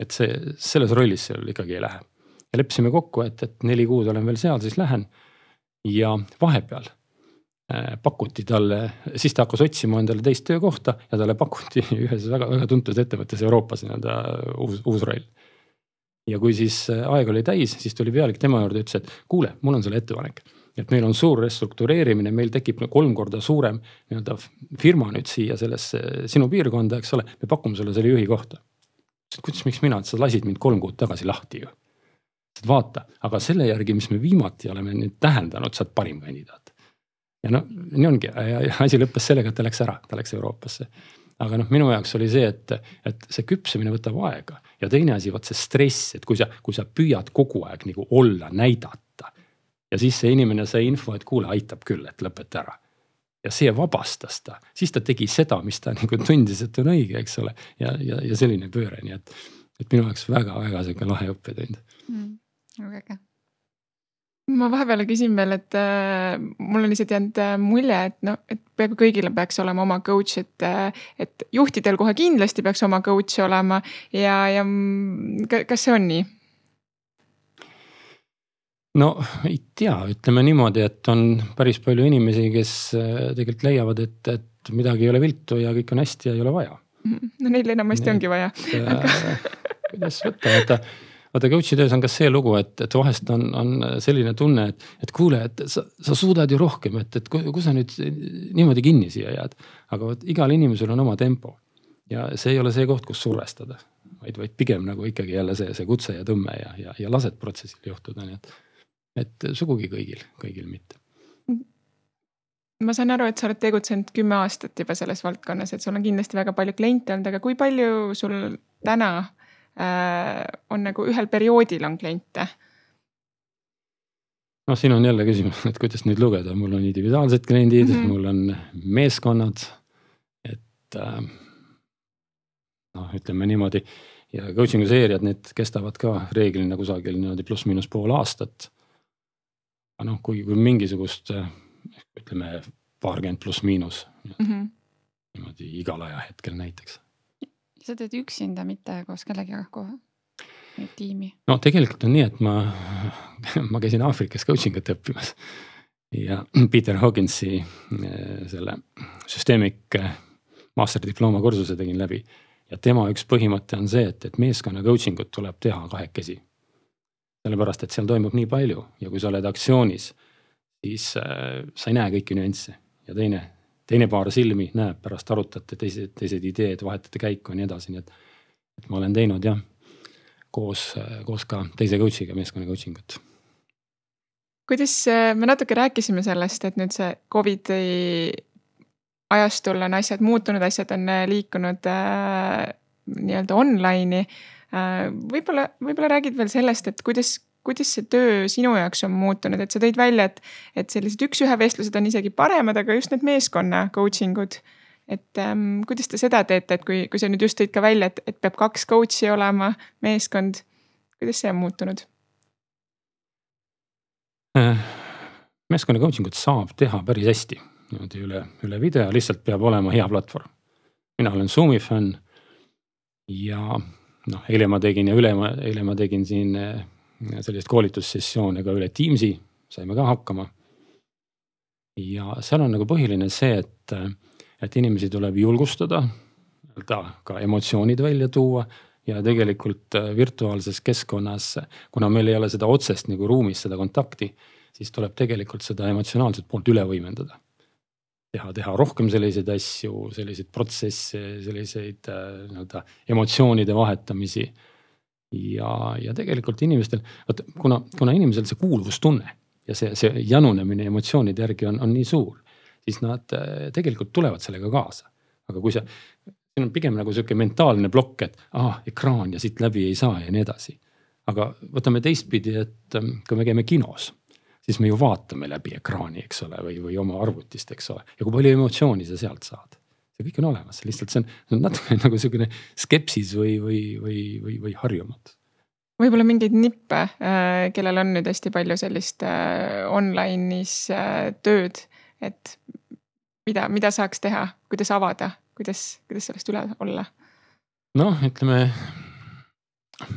et see, selles rollis seal ikkagi ei lähe. ja leppisime kokku, et, et neli kuud olen veel seal, siis lähen. ja vahepeal pakuti talle, siis ta hakkas otsima endale teist töökohta ja talle pakuti ühes väga-väga tuntud ettevõttes Euroopas nii-öelda uus, uus roll. ja kui siis äh, aeg oli täis, siis tuli pealik tema juurde, ütles, et kuule, mul on sulle ettepanek. et meil on suur restruktureerimine, meil tekib kolm korda suurem nii-öelda firma nüüd siia sellesse sinu piirkonda, eks ole, me pakume sulle selle juhi kohta. kuidas, miks mina, sa lasid mind kolm kuud tagasi lahti ju. vaata, aga selle järgi, mis me viimati oleme nüüd tähendanud, sa oled parim kandidaat ja no nii ongi asi lõppes sellega, et ta läks ära, ta läks Euroopasse. aga noh, minu jaoks oli see, et, et see küpsemine võtab aega ja teine asi, vot see stress, et kui sa, kui sa püüad kogu aeg nagu olla, näidata. ja siis see inimene sai info, et kuule, aitab küll, et lõpeta ära ja see vabastas ta, siis ta tegi seda, mis ta nagu tundis, et on õige, eks ole. ja, ja, ja selline pööre, nii et, et minu jaoks väga-väga sihuke lahe õppetund mm,. väga äge ma vahepeal küsin veel, et äh, mul on lihtsalt jäänud äh, mulje, et noh, et peaaegu kõigil peaks olema oma coach, et äh,, et juhtidel kohe kindlasti peaks oma coach olema ja, ja kas see on nii? no ei tea, ütleme niimoodi, et on päris palju inimesi, kes äh, tegelikult leiavad, et, et midagi ei ole viltu ja kõik on hästi ja ei ole vaja. Mhm. no neil enamasti ongi vaja Aga... kuidas võtta, vaata vaata coach'i töös on ka see lugu, et, et vahest on, on selline tunne, et, et kuule, et sa, sa suudad ju rohkem, et, et kus sa nüüd niimoodi kinni siia jääd. aga vot igal inimesel on oma tempo ja see ei ole see koht, kus survestada, vaid, vaid pigem nagu ikkagi jälle see, see kutse ja tõmme ja, ja, ja lased protsessil juhtuda, nii et, et sugugi kõigil, kõigil mitte ma saan aru, et sa oled tegutsenud kümme aastat juba selles valdkonnas, et sul on kindlasti väga palju kliente olnud, aga kui palju sul täna on nagu ühel perioodil on kliente? noh, siin on jälle küsimus, et kuidas neid lugeda, mul on individuaalsed kliendid mm, -hmm. mul on meeskonnad, et äh, noh, ütleme niimoodi ja coaching'u seeriad, need kestavad ka reeglina kusagil niimoodi pluss-miinus pool aastat. aga noh, kui, kui mingisugust ütleme paarkümmend pluss-miinus mm -hmm. niimoodi igal ajahetkel näiteks sa teed üksinda, mitte koos kellegagi kohe? tiimi? no tegelikult on nii, et ma, ma käisin Aafrikas coaching ut õppimas ja Peter Hogginsi eh, selle süsteemik eh, masterdiplooma kursuse tegin läbi. ja tema üks põhimõte on see, et, et meeskonna coaching ut tuleb teha kahekesi. sellepärast, et seal toimub nii palju ja kui sa oled aktsioonis, siis äh, sa ei näe kõiki nüansse ja teine teine paar silmi näeb, pärast arutate teised, teised ideed, vahetate käiku ja nii edasi, nii et. et ma olen teinud jah, koos, koos ka teise coach'iga meeskonna coaching ut. kuidas, me natuke rääkisime sellest, et nüüd see Covidi ajastul on asjad muutunud, asjad on liikunud äh, nii-öelda online'i äh,. võib-olla, võib-olla räägid veel sellest, et kuidas kuidas see töö sinu jaoks on muutunud, et sa tõid välja, et, et sellised üks-ühe vestlused on isegi paremad, aga just need meeskonna coaching ud. et ähm, kuidas te seda teete, et kui, kui sa nüüd just tõid ka välja, et, et peab kaks coach'i olema, meeskond, kuidas see on muutunud? Äh, meeskonna coaching ut saab teha päris hästi niimoodi üle, üle video, lihtsalt peab olema hea platvorm. mina olen Zoom'i fänn ja noh, eile ma tegin ja üle, eile ma tegin siin äh, sellist koolitussessioone ka üle Teamsi, saime ka hakkama. ja seal on nagu põhiline see, et, et inimesi tuleb julgustada, nii-öelda ka emotsioonid välja tuua ja tegelikult äh, virtuaalses keskkonnas, kuna meil ei ole seda otsest nagu ruumis seda kontakti, siis tuleb tegelikult seda emotsionaalset poolt üle võimendada. teha, teha rohkem selliseid asju, selliseid protsesse, selliseid äh, nii-öelda emotsioonide vahetamisi ja, ja tegelikult inimestel, vot kuna, kuna inimesel see kuuluvustunne ja see, see janunemine emotsioonide järgi on, on nii suur, siis nad äh, tegelikult tulevad sellega kaasa. aga kui sa, siin on pigem nagu sihuke mentaalne plokk, et ah, ekraan ja siit läbi ei saa ja nii edasi. aga võtame teistpidi, et ähm, kui me käime kinos, siis me ju vaatame läbi ekraani, eks ole, või, või oma arvutist, eks ole, ja kui palju emotsiooni sa sealt saad see kõik on olemas, lihtsalt see on, see on natuke nagu sihukene skepsis või, või, või, või, või harjumatus võib-olla mingeid nippe, äh, kellel on nüüd hästi palju sellist äh, online'is äh, tööd, et mida, mida saaks teha, kuidas avada, kuidas, kuidas sellest üle olla? noh, ütleme,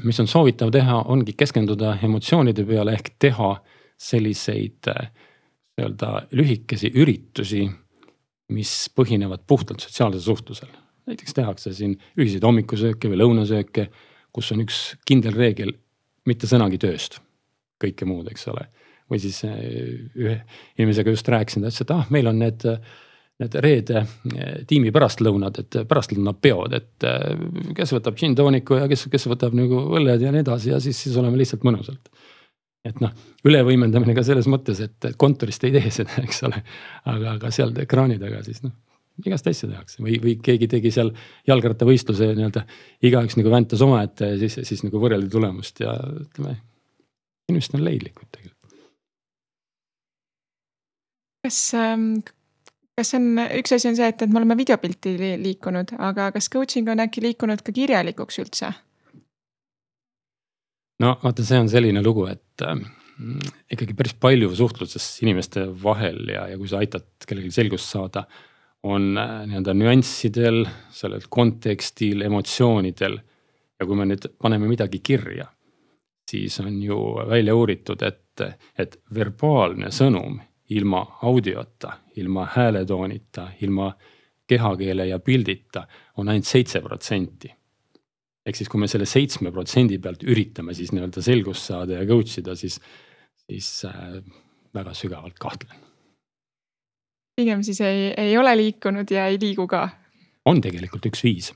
mis on soovitav teha, ongi keskenduda emotsioonide peale ehk teha selliseid nii-öelda lühikesi üritusi mis põhinevad puhtalt sotsiaalsel suhtlusel. näiteks tehakse siin ühiseid hommikusööke või lõunasööke, kus on üks kindel reegel, mitte sõnagi tööst, kõike muud, eks ole. või siis eh, ühe inimesega just rääkisin, ta ütles, et ah, meil on need, need reede eh, tiimi pärastlõunad, et pärastlõunapeod, et eh, kes võtab džinn-tooniku ja kes, kes võtab nagu õlled ja nii edasi ja siis, siis oleme lihtsalt mõnusalt et noh, ülevõimendamine ka selles mõttes, et kontorist ei tee seda, eks ole. aga, aga seal ekraani taga siis noh, igast asja tehakse või, või keegi tegi seal jalgrattavõistluse nii-öelda. igaüks nagu väntas omaette ja siis, siis nagu võrreldi tulemust ja ütleme, inimesed on leidlikud tegelikult. kas ähm, kas on, üks asi on see, et, et me oleme videopilti liikunud, aga kas coaching on äkki liikunud ka kirjalikuks üldse? no vaata, see on selline lugu, et äh, ikkagi päris palju suhtluses inimeste vahel ja, ja kui sa aitad kellelgi selgust saada, on äh, nii-öelda nüanssidel, sellel kontekstil, emotsioonidel. ja kui me nüüd paneme midagi kirja, siis on ju välja uuritud, et et, et verbaalne sõnum ilma audiota, ilma hääletoonita, ilma kehakeele ja pildita on ainult seitse protsenti. Ehk siis, kui me selle seitsme protsendi pealt üritame siis nii-öelda selgust saada ja coach ida, siis, siis äh, väga sügavalt kahtlen. pigem siis ei, ei ole liikunud ja ei liigu ka. on tegelikult üks viis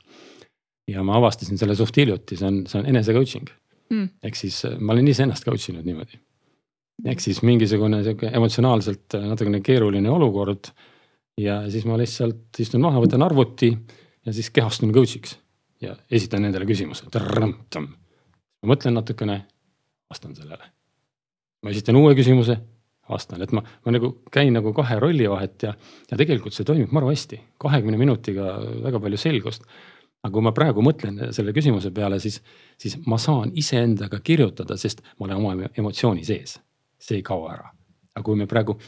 ja ma avastasin selle suht hiljuti, see on, see on enese coaching mm.. ehk siis äh, ma olen iseennast coach inud niimoodi. ehk siis mingisugune sihuke emotsionaalselt äh, natukene keeruline olukord. ja siis ma lihtsalt istun maha, võtan arvuti ja siis kehastun coach'iks ja esitan nendele küsimuse. ma mõtlen natukene, vastan sellele. ma esitan uue küsimuse, vastan, et ma, ma nagu käin nagu kahe rolli vahet ja, ja tegelikult see toimib maru hästi. kahekümne minutiga väga palju selgust aga kui ma praegu mõtlen selle küsimuse peale, siis, siis ma saan iseendaga kirjutada, sest ma olen oma emotsiooni sees. see ei kao ära. aga kui me praegu,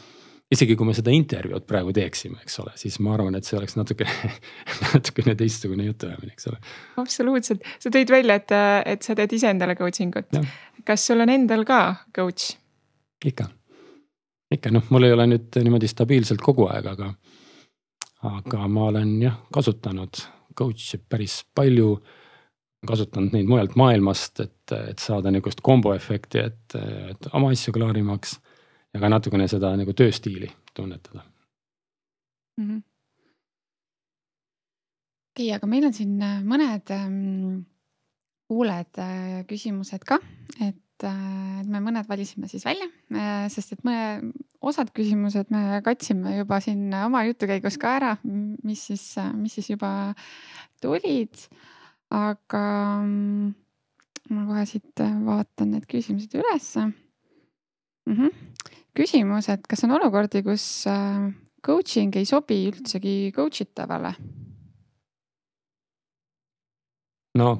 isegi kui me seda intervjuud praegu teeksime, eks ole, siis ma arvan, et see oleks natuke natukene teistsugune jutuajamine, eks ole. absoluutselt, sa tõid välja, et, et sa teed iseendale coaching ut. kas sul on endal ka coach? ikka, ikka noh, mul ei ole nüüd niimoodi stabiilselt kogu aeg, aga, aga ma olen jah kasutanud coach'e päris palju. kasutanud neid mujalt maailmast, et, et saada nihukest kombo efekti, et, et oma asju klaarimaks ja ka natukene seda nagu tööstiili tunnetada mm. -hmm. okei okay,, aga meil on siin mõned ähm, kuulajad äh, küsimused ka, et Äh, me mõned valisime siis välja, äh, sest et me osad küsimused me katsime juba siin oma jutu käigus ka ära, mis siis, mis siis juba tulid. aga mm, ma kohe siit vaatan need küsimused ülesse mm. -hmm. Küsimus, et kas on olukordi, kus äh, coaching ei sobi üldsegi coach itavale? no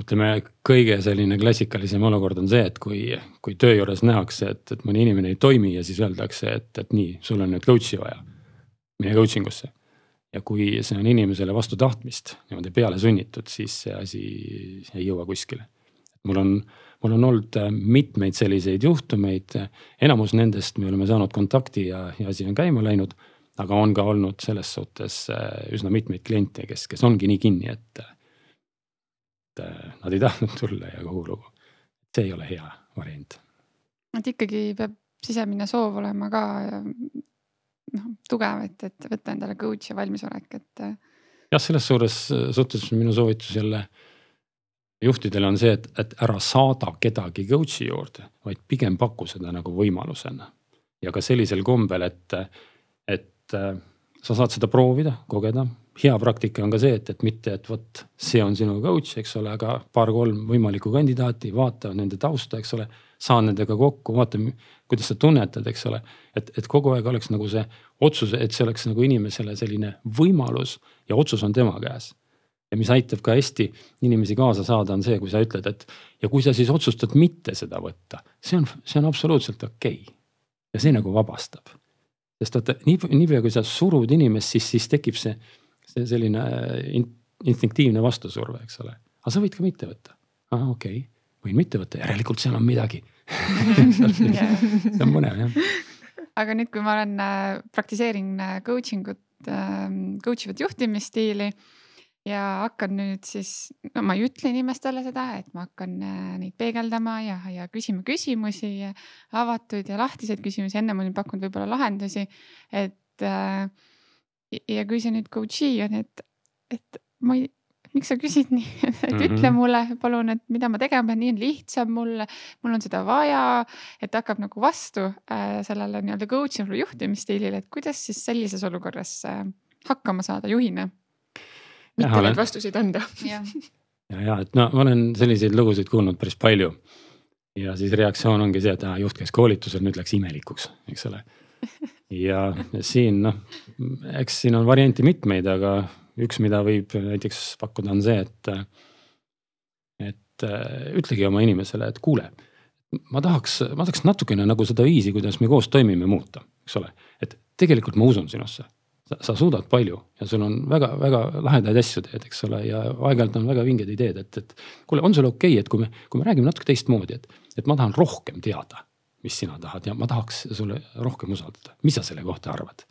ütleme, kõige selline klassikalisem olukord on see, et kui, kui töö juures nähakse, et, et mõni inimene ei toimi ja siis öeldakse, et, et nii, sul on nüüd coach'i vaja. mine coaching usse. ja kui see on inimesele vastu tahtmist niimoodi peale sunnitud, siis see asi ei jõua kuskile. mul on, mul on olnud mitmeid selliseid juhtumeid, enamus nendest me oleme saanud kontakti ja, ja asi on käima läinud aga on ka olnud selles suhtes üsna mitmeid kliente, kes, kes ongi nii kinni, et et äh, nad ei tahtnud tulla ja kogu lugu. see ei ole hea variant. et ikkagi peab sisemine soov olema ka noh tugev, et, et võtta endale coach ja valmisolek, et. Äh, jah, selles suures suhtes minu soovitus jälle juhtidele on see, et, et ära saada kedagi coach'i juurde, vaid pigem paku seda nagu võimalusena. ja ka sellisel kombel, et, et äh, sa saad seda proovida, kogeda. hea praktika on ka see, et, et mitte, et vot see on sinu coach, eks ole, aga paar-kolm võimalikku kandidaati, vaata nende tausta, eks ole. saa nendega kokku, vaata, kuidas sa tunnetad, eks ole. et, et kogu aeg oleks nagu see otsus, et see oleks nagu inimesele selline võimalus ja otsus on tema käes ja mis aitab ka hästi inimesi kaasa saada, on see, kui sa ütled, et ja kui sa siis otsustad mitte seda võtta, see on, see on absoluutselt okei okay.. ja see nagu vabastab sest vaata nii, niipea kui sa surud inimest, siis, siis tekib see, see selline äh, in, instinktiivne vastusurve, eks ole. aga sa võid ka mitte võtta. ahah, okei okay., võin mitte võtta, järelikult seal on midagi see on põnev jah. aga nüüd, kui ma olen äh,, praktiseerin äh, coaching ut äh,, coach ivat juhtimisstiili ja hakkan nüüd siis, no ma ei ütle inimestele seda, et ma hakkan äh, neid peegeldama ja, ja küsima küsimusi, avatuid ja lahtiseid küsimusi, ennem olin pakkunud võib-olla lahendusi. et äh, ja kui see nüüd coach'i on, et, et ma ei, miks sa küsid nii, et mm -hmm. ütle mulle palun, et mida ma tegema pean, nii on lihtsam mulle, mul on seda vaja. et hakkab nagu vastu äh, sellele nii-öelda coach imise juhtimisstiilile, et kuidas siis sellises olukorras äh, hakkama saada juhina mitte neid vastuseid anda. ja, ja, ja et no ma olen selliseid lugusid kuulnud päris palju. ja siis reaktsioon ongi see, et aa, juht käis koolitusel, nüüd läks imelikuks, eks ole. ja siin noh, eks siin on variante mitmeid, aga üks, mida võib näiteks pakkuda, on see, et. et äh, ütlegi oma inimesele, et kuule, ma tahaks, ma tahaks natukene nagu seda viisi, kuidas me koos toimime, muuta, eks ole. et tegelikult ma usun sinusse sa, sa suudad palju ja sul on väga-väga lahedaid asju teed, eks ole, ja aeg-ajalt on väga vinged ideed, et, et. kuule, on sul okei okay,, et kui me, kui me räägime natuke teistmoodi, et, et ma tahan rohkem teada, mis sina tahad ja ma tahaks sulle rohkem usaldada, mis sa selle kohta arvad?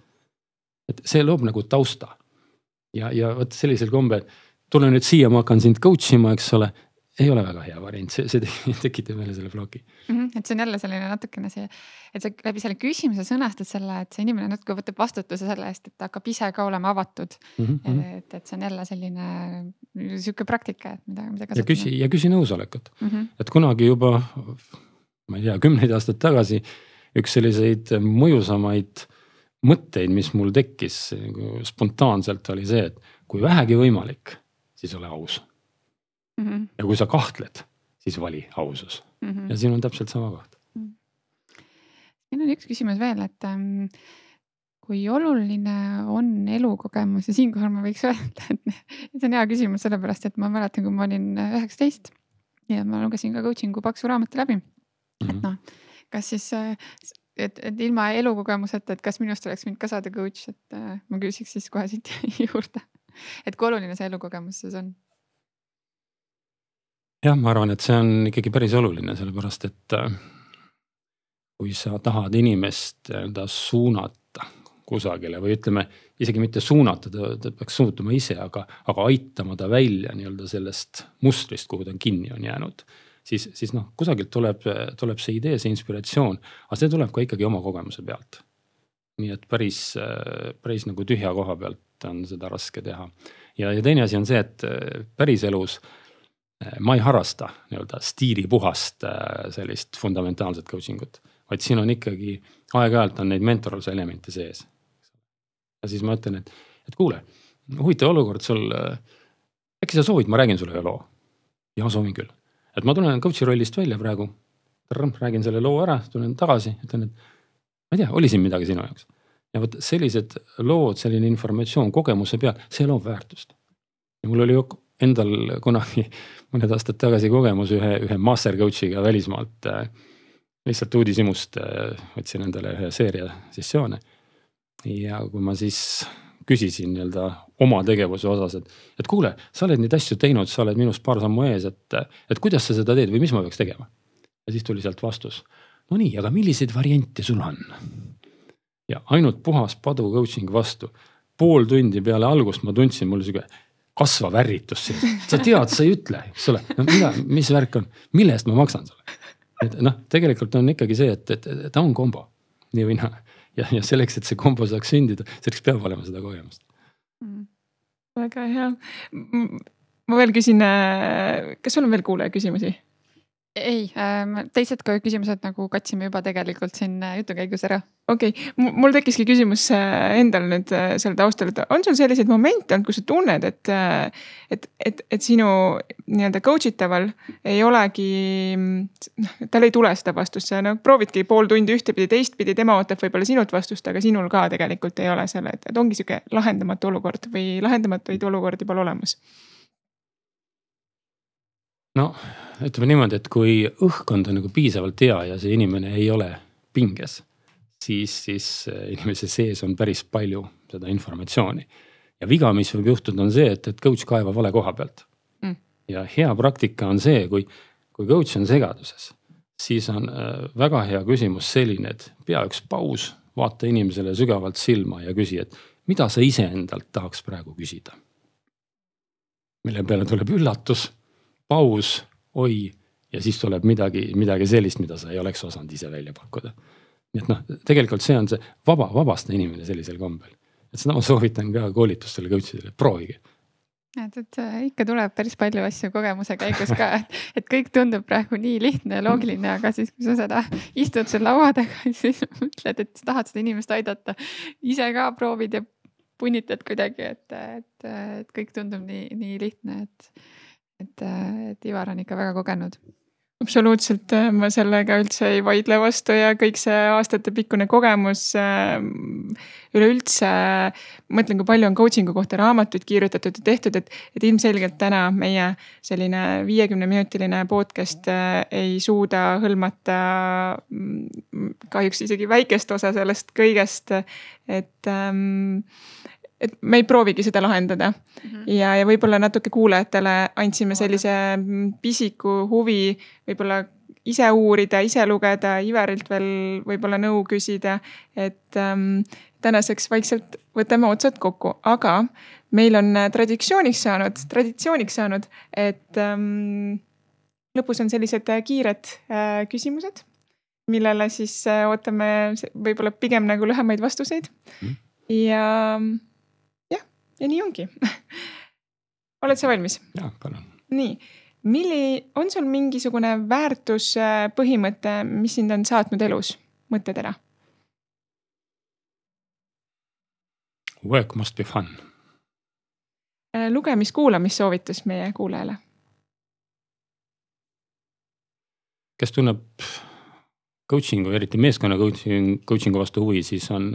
et see loob nagu tausta ja, ja vot sellisel kombel tule nüüd siia, ma hakkan sind coach ima, eks ole ei ole väga hea variant, see, see tekitab meile selle ploki mm. -hmm, et see on jälle selline natukene see, et sa läbi selle küsimuse sõnastad selle, et see inimene natuke võtab vastutuse selle eest, et ta hakkab ise ka olema avatud mm. -hmm. et, et see on jälle selline sihuke praktika, et mida, mida kasutada. ja küsi, ja küsi nõusolekut mm, -hmm. et kunagi juba, ma ei tea, kümneid aastaid tagasi üks selliseid mõjusamaid mõtteid, mis mul tekkis spontaanselt oli see, et kui vähegi võimalik, siis ole aus mm. -hmm. ja kui sa kahtled, siis vali ausus mm. -hmm. ja siin on täpselt sama koht mm. -hmm. siin on üks küsimus veel, et ähm, kui oluline on elukogemus ja siinkohal ma võiks öelda, et see on hea küsimus, sellepärast et ma mäletan, kui ma olin üheksateist ja ma lugesin ka coaching'u paksu raamatu läbi mm. -hmm. et noh, kas siis, et, et ilma elukogemuseta, et kas minust oleks võinud ka saada coach, et äh, ma küsiks siis kohe siit juurde. et kui oluline see elukogemus siis on? Jah, ma arvan, et see on ikkagi päris oluline, sellepärast et äh, kui sa tahad inimest nii-öelda suunata kusagile või ütleme isegi mitte suunata, ta, ta peaks suutuma ise, aga, aga aitama ta välja nii-öelda sellest mustrist, kuhu ta kinni on jäänud. siis, siis noh, kusagilt tuleb, tuleb see idee, see inspiratsioon, aga see tuleb ka ikkagi oma kogemuse pealt. nii et päris, päris nagu tühja koha pealt on seda raske teha. ja, ja teine asi on see, et päriselus ma ei harrasta nii-öelda stiilipuhast äh, sellist fundamentaalset coaching ut, vaid siin on ikkagi aeg-ajalt on neid mentorluse elemente sees. ja siis ma ütlen, et, et kuule, huvitav olukord sul. Äh, äkki sa soovid, ma räägin sulle ühe loo. ja soovin küll, et ma tulen coach'i rollist välja praegu. räägin selle loo ära, tulen tagasi, ütlen, et ma ei tea, oli siin midagi sinu jaoks. ja vot sellised lood, selline informatsioon kogemuse peal, see loob väärtust. ja mul oli endal kunagi mõned aastad tagasi kogemus ühe, ühe master coach'iga välismaalt. lihtsalt uudishimust võtsin endale ühe seeria sessioone. ja kui ma siis küsisin nii-öelda oma tegevuse osas, et, et kuule, sa oled neid asju teinud, sa oled minust paar sammu ees, et, et kuidas sa seda teed või mis ma peaks tegema? ja siis tuli sealt vastus. no nii, aga milliseid variante sul on? ja ainult puhas padu coaching vastu. pool tundi peale algust ma tundsin, mul sihuke kasvav ärritus sees, sa tead, sa ei ütle, eks ole, no mida, mis värk on, mille eest ma maksan sulle. et noh, tegelikult on ikkagi see, et, et, ta on kombo, nii või naa. ja, ja selleks, et see kombo saaks sündida, selleks peab olema seda kogemust mm.. väga hea. ma veel küsin, äh, kas sul on veel kuulaja küsimusi? Ei, ähm, teised küsimused nagu katsime juba tegelikult siin äh, jutu käigus ära. okei okay., mul tekkiski küsimus äh, endal nüüd äh, selle taustal, et on sul selliseid momente olnud, kus sa tunned, et, et, et, et sinu nii-öelda coach itaval ei olegi, noh, tal ei tule seda vastust, sa nagu proovidki pool tundi ühtepidi, teistpidi, tema ootab võib-olla sinult vastust, aga sinul ka tegelikult ei ole selle, et, et ongi sihuke lahendamatu olukord või lahendamatuid olukordi pole olemas no ütleme niimoodi, et kui õhkkond on nagu piisavalt hea ja see inimene ei ole pinges, siis, siis äh, inimese sees on päris palju seda informatsiooni. ja viga, mis võib juhtuda, on see, et, et coach kaevab vale koha pealt mm.. ja hea praktika on see, kui, kui coach on segaduses, siis on äh, väga hea küsimus selline, et pea üks paus, vaata inimesele sügavalt silma ja küsi, et mida sa iseendalt tahaks praegu küsida. mille peale tuleb üllatus paus, oi ja siis tuleb midagi, midagi sellist, mida sa ei oleks osanud ise välja pakkuda. nii et noh, tegelikult see on see vaba, vabasta inimene sellisel kombel. et seda ma soovitan ka koolitustele coach idele, proovige et, et ikka tuleb päris palju asju kogemuse käigus ka, et, et kõik tundub praegu nii lihtne ja loogiline, aga siis, kui sa seda istud seal laua taga, siis mõtled, et sa tahad seda inimest aidata. ise ka proovid ja punnitad kuidagi, et, et, et kõik tundub nii, nii lihtne, et et, äh, et Ivar on ikka väga kogenud absoluutselt, äh, ma sellega üldse ei vaidle vastu ja kõik see aastatepikkune kogemus äh, üleüldse. mõtlen, kui palju on coaching'u kohta raamatuid kirjutatud ja tehtud, et, et ilmselgelt täna meie selline viiekümne minutiline podcast ei suuda hõlmata mm, kahjuks isegi väikest osa sellest kõigest, et ähm, et me ei proovigi seda lahendada mm. -hmm. ja, ja võib-olla natuke kuulajatele andsime sellise pisiku huvi võib-olla ise uurida, ise lugeda, Ivarilt veel võib-olla nõu küsida. et ähm, tänaseks vaikselt võtame otsad kokku, aga meil on traditsiooniks saanud, traditsiooniks saanud, et ähm, lõpus on sellised kiired äh, küsimused, millele siis äh, ootame võib-olla pigem nagu lühemaid vastuseid mm.. ja jah, ja nii ongi oled sa valmis? jah, palun. nii milli-, on sul mingisugune väärtuspõhimõte, mis sind on saatnud elus, mõttetera? Work must be fun. Äh, lugemis-kuulamissoovitus meie kuulajale. kes tunneb coaching'u, eriti meeskonna coaching, coaching'u vastu huvi, siis on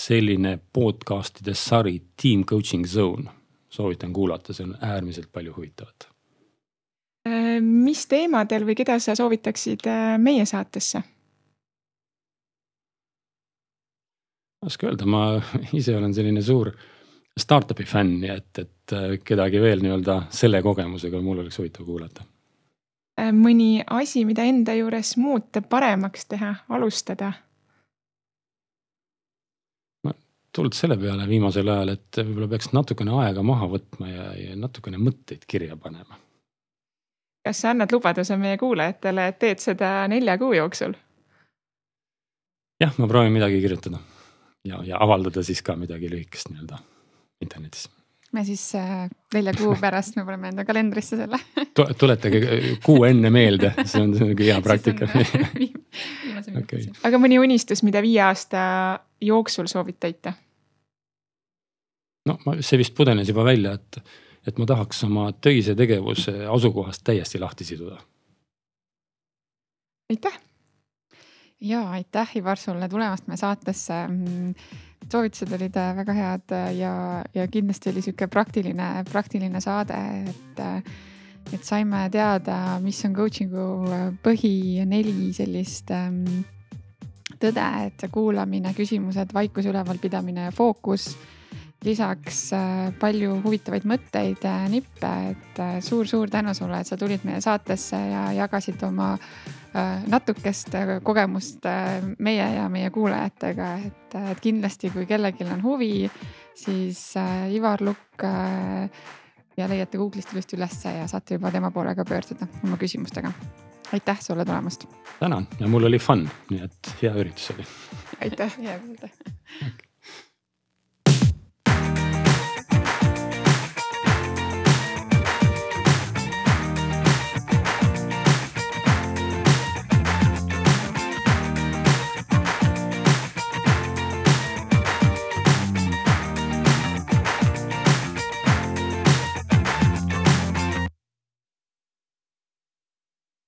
selline podcast'ide sari Team Coaching Zone. soovitan kuulata, see on äärmiselt palju huvitavat Äh, mis teemadel või keda sa soovitaksid äh, meie saatesse? oska öelda, ma ise olen selline suur startup'i fänn, nii et, et äh, kedagi veel nii-öelda selle kogemusega mul oleks huvitav kuulata. mõni asi, mida enda juures muuta, paremaks teha, alustada? ma tulnud selle peale viimasel ajal, et võib-olla peaks natukene aega maha võtma ja, ja natukene mõtteid kirja panema kas sa annad lubaduse meie kuulajatele, et teed seda nelja kuu jooksul? jah, ma proovin midagi kirjutada ja, ja avaldada siis ka midagi lühikest nii-öelda internetis. me siis äh, nelja kuu pärast me paneme enda kalendrisse selle tuletage kuu enne meelde, see on sihuke hea praktika okay. aga mõni unistus, mida viie aasta jooksul soovid täita? no ma, see vist pudenes juba välja, et et ma tahaks oma töise tegevuse asukohast täiesti lahti siduda. aitäh. ja aitäh, Ivar, sulle tulemast meie saatesse. soovitused olid äh, väga head äh, ja, ja kindlasti oli sihuke praktiline, praktiline saade, et äh, et saime teada, mis on coaching'u põhi neli sellist ähm, tõde, et kuulamine, küsimused, vaikuse ülevalpidamine ja fookus lisaks äh, palju huvitavaid mõtteid, äh, nippe, et suur-suur äh, tänu sulle, et sa tulid meie saatesse ja jagasid oma natukest kogemust meie ja meie kuulajatega, et, et kindlasti, kui kellelgi on huvi, siis Ivar Lukk ja leiate Google'ist ilusti ülesse ja saate juba tema poole ka pöörduda oma küsimustega. Aitäh sulle tulemast. tänan ja mul oli fun, nii et hea üritus oli. aitäh. hea kuulda